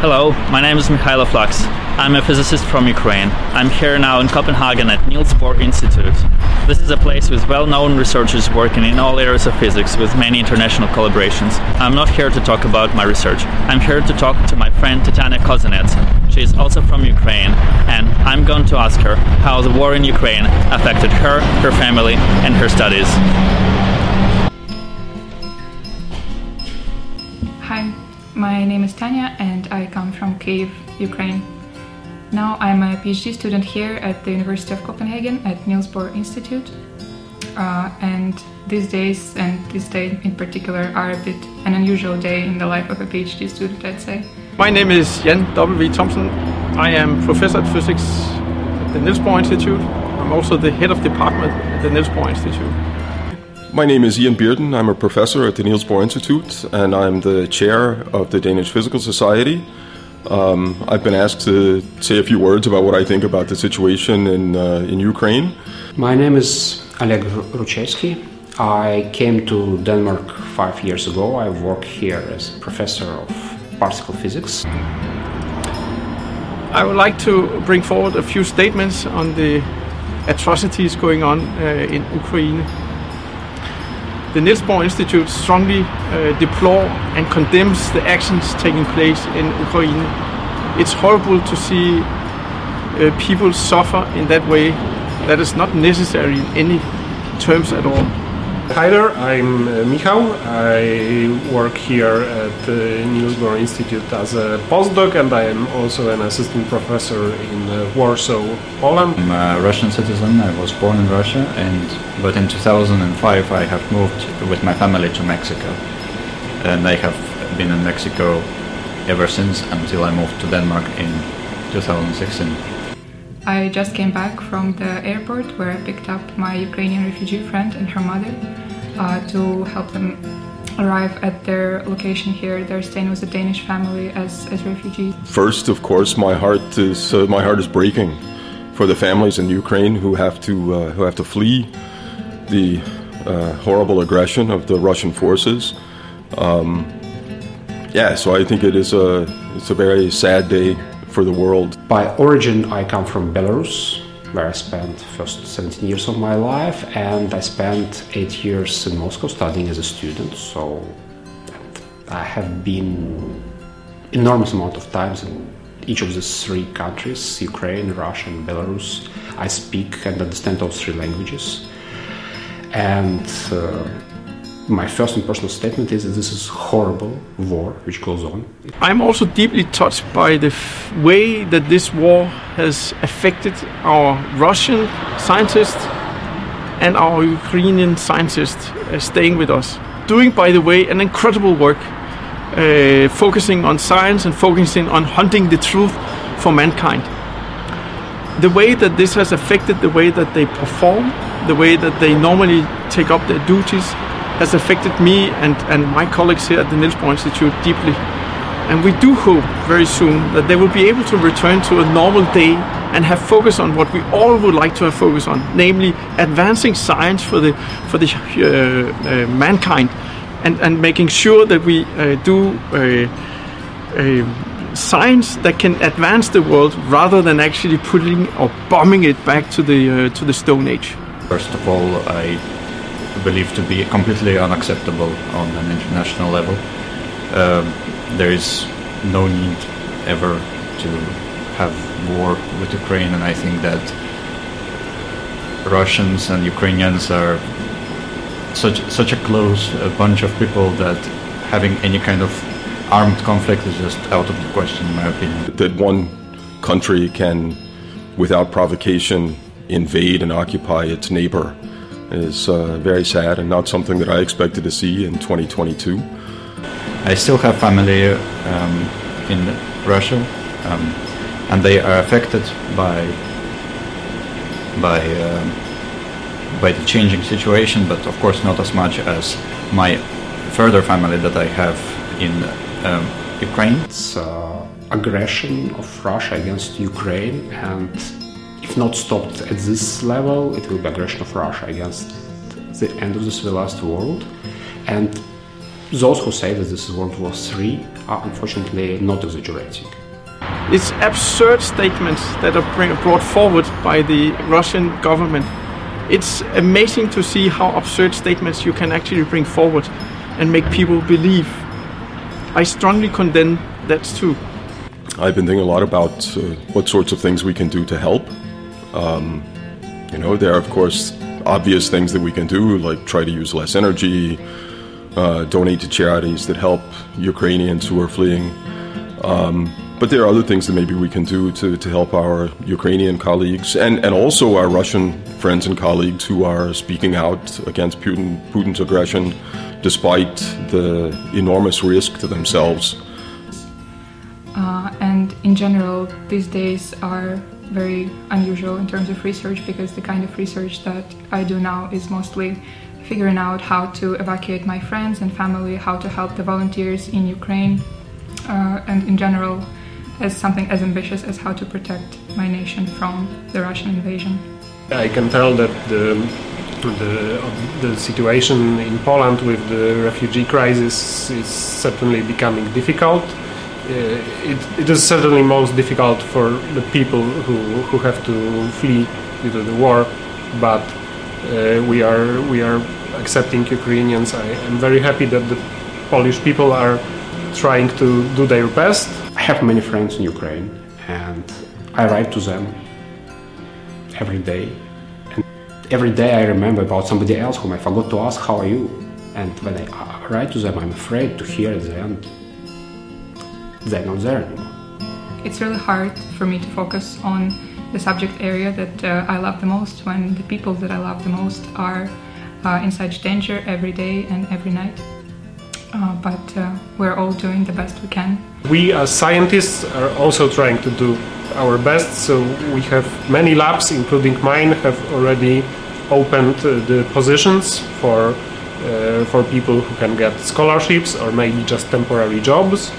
Hello, my name is Mikhailo Flux. I'm a physicist from Ukraine. I'm here now in Copenhagen at Niels Bohr Institute. This is a place with well known researchers working in all areas of physics with many international collaborations. I'm not here to talk about my research. I'm here to talk to my friend Tatiana Kozanets. She is also from Ukraine, and I'm going to ask her how the war in Ukraine affected her, her family, and her studies. Hi, my name is Tanya and I come from Kiev, Ukraine. Now I'm a PhD student here at the University of Copenhagen at Niels Bohr Institute. Uh, and these days, and this day in particular, are a bit an unusual day in the life of a PhD student, I'd say. My name is Jan W. Thomsen. I am professor at physics at the Niels Bohr Institute. I'm also the head of department at the Niels Bohr Institute. My name is Ian Bearden. I'm a professor at the Niels Bohr Institute, and I'm the chair of the Danish Physical Society. Um, I've been asked to say a few words about what I think about the situation in, uh, in Ukraine. My name is Oleg Ruchayskiy. I came to Denmark five years ago. I work here as a professor of particle physics. I would like to bring forward a few statements on the atrocities going on uh, in Ukraine. The Niels Bohr Institute strongly uh, deplore and condemns the actions taking place in Ukraine. It's horrible to see uh, people suffer in that way. That is not necessary in any terms at all. Hi there, I'm uh, Michał. I work here at the Niels Bohr Institute as a postdoc and I am also an assistant professor in uh, Warsaw, Poland. I'm a Russian citizen. I was born in Russia, and but in 2005 I have moved with my family to Mexico, and I have been in Mexico ever since until I moved to Denmark in 2016. I just came back from the airport where I picked up my Ukrainian refugee friend and her mother uh, to help them arrive at their location here. They're staying with a Danish family as, as refugees. First, of course, my heart is uh, my heart is breaking for the families in Ukraine who have to uh, who have to flee the uh, horrible aggression of the Russian forces. Um, yeah, so I think it is a it's a very sad day for the world. By origin, I come from Belarus, where I spent first 17 years of my life, and I spent eight years in Moscow studying as a student. So I have been enormous amount of times in each of these three countries: Ukraine, Russia, and Belarus. I speak and understand those three languages, and. Uh, my first and personal statement is that this is horrible war which goes on. I'm also deeply touched by the way that this war has affected our Russian scientists and our Ukrainian scientists uh, staying with us. Doing, by the way, an incredible work, uh, focusing on science and focusing on hunting the truth for mankind. The way that this has affected the way that they perform, the way that they normally take up their duties, has affected me and, and my colleagues here at the Niels Bohr Institute deeply. And we do hope very soon that they will be able to return to a normal day and have focus on what we all would like to have focus on, namely advancing science for the for the uh, uh, mankind, and and making sure that we uh, do science that can advance the world rather than actually putting or bombing it back to the uh, to the Stone Age. First of all, I believe to be completely unacceptable on an international level. Um, there is no need ever to have war with Ukraine, and I think that Russians and Ukrainians are such such a close uh, bunch of people that having any kind of armed conflict is just out of the question, in my opinion. That one country can, without provocation, invade and occupy its neighbor is uh, very sad and not something that I expected to see in 2022. I still have family um, in Russia, um, and they are affected by by um, by the changing situation, but of course not as much as my further family that I have in um, Ukraine. It's uh, aggression of Russia against Ukraine and if not stopped at this level, it will be aggression of Russia against the end of the civilized world. And those who say that this is World War III are unfortunately not exaggerating. It's absurd statements that are bring, brought forward by the Russian government. It's amazing to see how absurd statements you can actually bring forward and make people believe. I strongly condemn that too. I've been thinking a lot about uh, what sorts of things we can do to help. Um, you know, there are, of course, obvious things that we can do, like try to use less energy, uh, donate to charities that help Ukrainians who are fleeing. Um, but there are other things that maybe we can do to, to help our Ukrainian colleagues and, and also our Russian friends and colleagues who are speaking out against Putin, Putin's aggression despite the enormous risk to themselves. Uh, and in general, these days are very unusual in terms of research because the kind of research that I do now is mostly figuring out how to evacuate my friends and family, how to help the volunteers in Ukraine, uh, and in general, as something as ambitious as how to protect my nation from the Russian invasion. I can tell that the the, the situation in Poland with the refugee crisis is certainly becoming difficult. Uh, it, it is certainly most difficult for the people who, who have to flee due to the war, but uh, we are we are accepting Ukrainians. I am very happy that the Polish people are trying to do their best. I have many friends in Ukraine, and I write to them every day. And every day I remember about somebody else whom I forgot to ask, How are you? And when I write to them, I'm afraid to hear at the end they're not there anymore. It's really hard for me to focus on the subject area that uh, I love the most when the people that I love the most are uh, in such danger every day and every night. Uh, but uh, we're all doing the best we can. We as scientists are also trying to do our best, so we have many labs, including mine, have already opened uh, the positions for uh, for people who can get scholarships or maybe just temporary jobs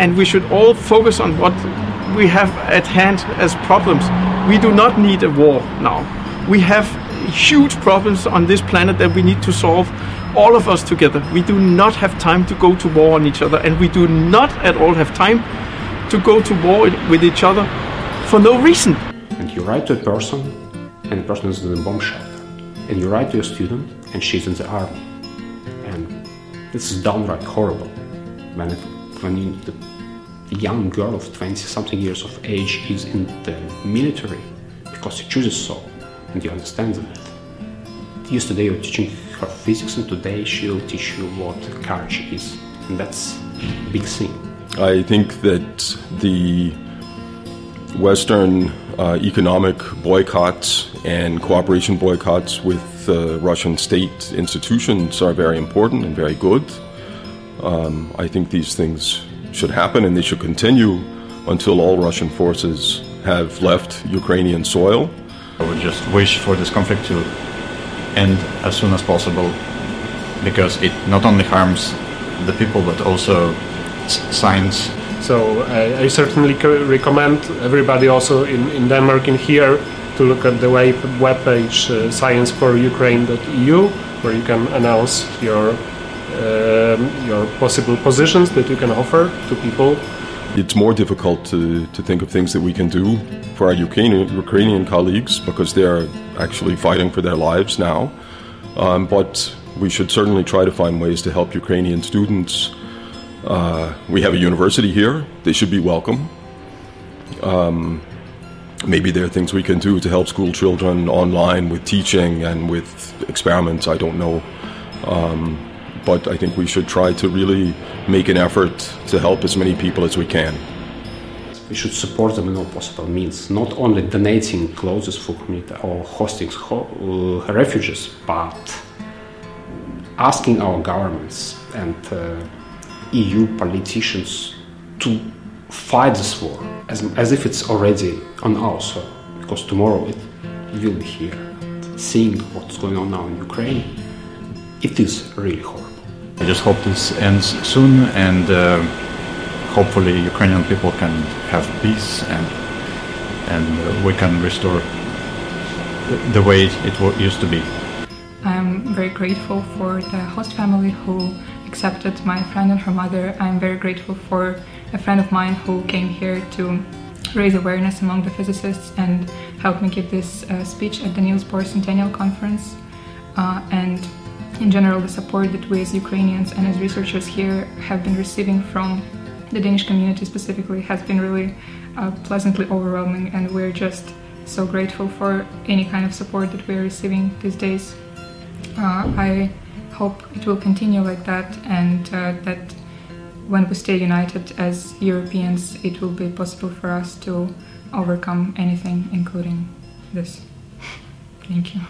and we should all focus on what we have at hand as problems. We do not need a war now. We have huge problems on this planet that we need to solve, all of us together. We do not have time to go to war on each other, and we do not at all have time to go to war with each other for no reason. And you write to a person, and the person is in a bomb shelter. And you write to a student, and she's in the army. And this is downright horrible. When, it, when you, the young girl of 20 something years of age is in the military because she chooses so and you understand that. Yesterday you're teaching her physics and today she'll teach you what courage is and that's a big thing. I think that the western uh, economic boycotts and cooperation boycotts with uh, russian state institutions are very important and very good um, i think these things should happen and they should continue until all Russian forces have left Ukrainian soil. I would just wish for this conflict to end as soon as possible because it not only harms the people but also science. So I, I certainly recommend everybody also in, in Denmark and here to look at the web, web page uh, scienceforukraine.eu where you can announce your um, your possible positions that you can offer to people. It's more difficult to, to think of things that we can do for our Ukrainian, Ukrainian colleagues because they are actually fighting for their lives now. Um, but we should certainly try to find ways to help Ukrainian students. Uh, we have a university here, they should be welcome. Um, maybe there are things we can do to help school children online with teaching and with experiments, I don't know. Um, but I think we should try to really make an effort to help as many people as we can. We should support them in all possible means, not only donating clothes for community or hosting ho- uh, refugees, but asking our governments and uh, EU politicians to fight this war as, as if it's already on our soil, because tomorrow it will be here. Seeing what's going on now in Ukraine, it is really horrible. I just hope this ends soon and uh, hopefully Ukrainian people can have peace and and uh, we can restore the, way it used to be. I'm very grateful for the host family who accepted my friend and her mother. I'm very grateful for a friend of mine who came here to raise awareness among the physicists and help me give this uh, speech at the Niels Bohr Centennial Conference. Uh, and in general, the support that we as Ukrainians and as researchers here have been receiving from the Danish community specifically has been really uh, pleasantly overwhelming, and we're just so grateful for any kind of support that we're receiving these days. Uh, I hope it will continue like that, and uh, that when we stay united as Europeans, it will be possible for us to overcome anything, including this. Thank you.